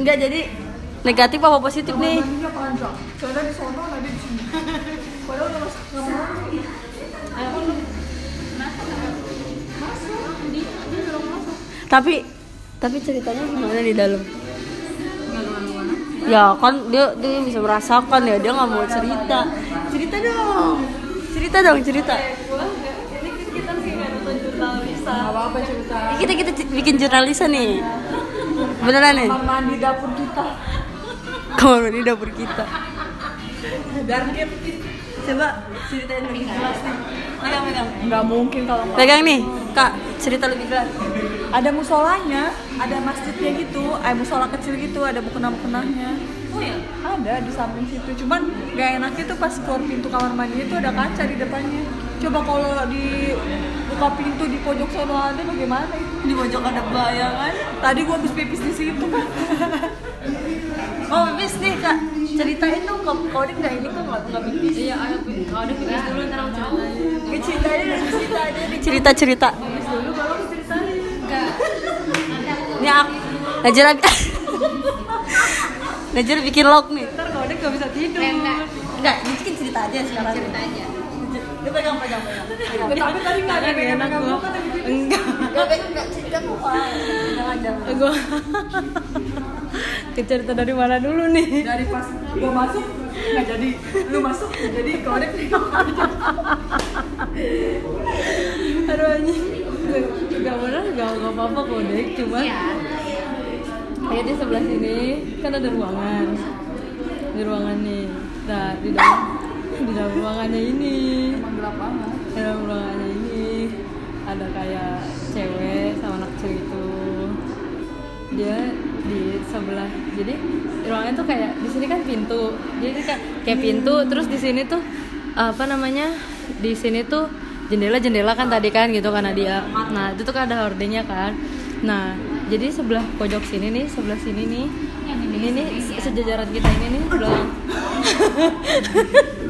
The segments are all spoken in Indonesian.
Enggak jadi negatif apa positif nih? Tapi tapi ceritanya gimana di dalam? Ya kan dia dia bisa merasakan ya dia nggak mau cerita. Cerita dong. Cerita dong cerita. Kita kita bikin jurnalisan nih. Beneran nih. Kamar mandi dapur kita. Kamar mandi dapur kita. Dan kita Coba ceritain lebih jelas nih. Pegang pegang. nggak mungkin kalau Pegang nih, Kak. Cerita lebih jelas. ada musolanya, ada masjidnya gitu, eh musola kecil gitu, ada mukena-mukenanya. Oh ya. Ada di samping situ, cuman gak enak itu pas keluar pintu kamar mandi itu ada kaca di depannya. Coba kalau di buka pintu di pojok sono ada bagaimana itu? Di pojok ada bayangan. Tadi gua habis pipis di situ kan. Oh, bis nih kak, ceritain dong kau kau ini nggak ini kok nggak nggak pipis? Iya, ayo kalau ada pipis dulu ntar aku ceritain. Ceritain dong, ceritain cerita cerita. Pipis dulu baru ceritain. Enggak. Ini aku Najir lagi. Najir bikin log nih. Ntar kalau dia gak bisa tidur. Enggak, ini bikin cerita aja sekarang. cerita aja. Dia pegang pegang pegang. pegang. Tapi tadi gak ada yang enak gua. Enggak. Enggak pegang enggak cerita. Gua ke cerita dari mana dulu nih? Dari pas gua masuk nggak jadi, lu masuk nggak jadi dia Aduh anjing. Gak bener, gak gak apa-apa kok dek, cuman Iya. kayak di sebelah sini kan ada ruangan. Di ruangan nih. Nah, di dalam di dalam ruangannya ini. Emang gelap banget. di dalam ruangannya ini ada kayak cewek sama anak kecil gitu. Dia di sebelah jadi ruangannya tuh kayak di sini kan pintu. Jadi kayak kayak pintu terus di sini tuh apa namanya di sini tuh jendela jendela kan tadi kan gitu karena dia nah itu tuh kan ada hordengnya kan. Nah jadi sebelah pojok sini nih sebelah sini nih ini nih se- sejajaran kita ini nih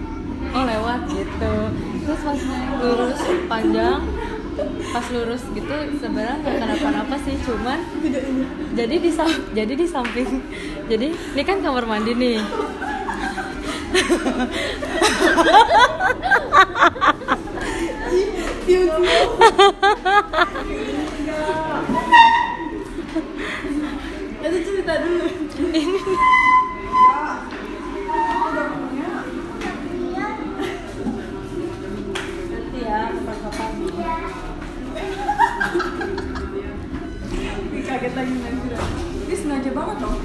oh lewat gitu. Terus pas lurus panjang pas lurus gitu sebenarnya nggak kenapa-napa sih cuman jadi di jadi di samping jadi ini kan kamar mandi nih. Itu cerita dulu. Nanti sengaja banget loh.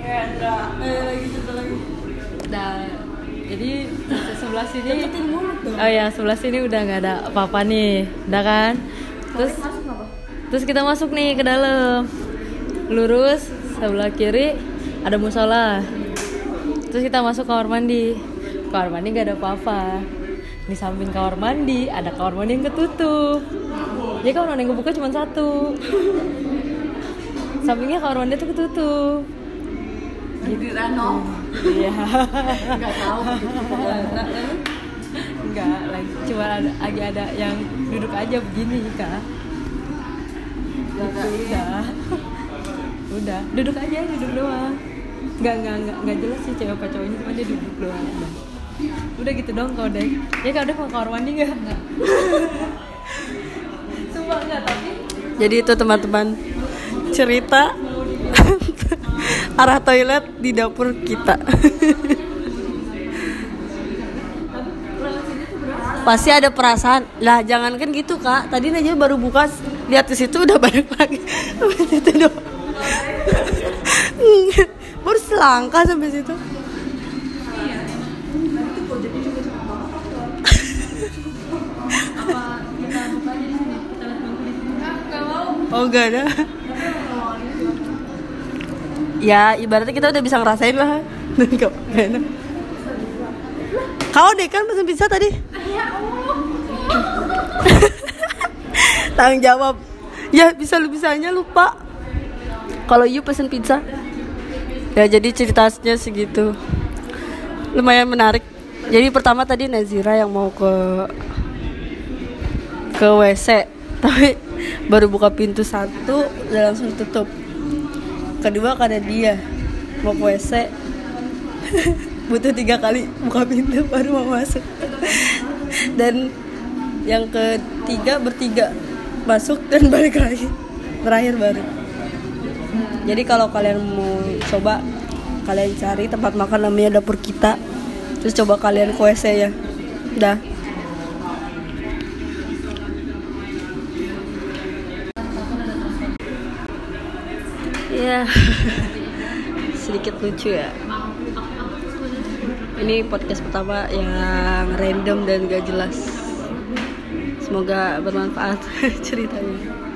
Ya enggak. Eh cerita lagi. Nah, jadi se- sebelah sini Deketin mulut dong. oh ya sebelah sini udah nggak ada apa-apa nih udah kan terus Masuk terus kita masuk nih ke dalam lurus sebelah kiri ada musola terus kita masuk kamar mandi kamar mandi nggak ada apa-apa di samping kamar mandi ada kamar mandi yang ketutup jadi kamar mandi yang kebuka cuma satu sampingnya kamar mandi tuh ketutup. Di Rano. iya. Nggak tahu. enggak lagi cuma ada lagi ada yang duduk aja begini kak. Gitu, udah. Udah. Duduk aja duduk doang. Nggak nggak nggak nggak jelas sih cewek apa cowoknya cuma dia duduk doang. Udah udah gitu dong kau dek ya kau dek mau kamar mandi nggak? Nggak. Sumpah nggak tapi Jadi itu teman-teman cerita arah toilet di dapur kita. Pasti ada perasaan. Lah jangankan gitu kak. Tadi aja baru buka lihat ke situ udah balik lagi. Situ doang. baru selangkah sampai situ. apa kita buka aja di sini kita lihat bangku di sini nggak mau Oh gak ada. Ya ibaratnya kita udah bisa ngerasain lah. Kok gak enak kau deh kan pesen pizza tadi. Tanggung jawab. Ya bisa lu bisanya lupa. Kalau you pesen pizza. Ya jadi ceritanya segitu. Lumayan menarik. Jadi pertama tadi Nazira yang mau ke ke WC tapi baru buka pintu satu udah langsung tutup kedua karena dia. Mau ke WC butuh tiga kali buka pintu baru mau masuk. Dan yang ketiga bertiga masuk dan balik lagi. Terakhir baru. Jadi kalau kalian mau coba kalian cari tempat makan namanya dapur kita. Terus coba kalian ke WC ya dah ya sedikit lucu ya. Ini podcast pertama yang random dan gak jelas. Semoga bermanfaat ceritanya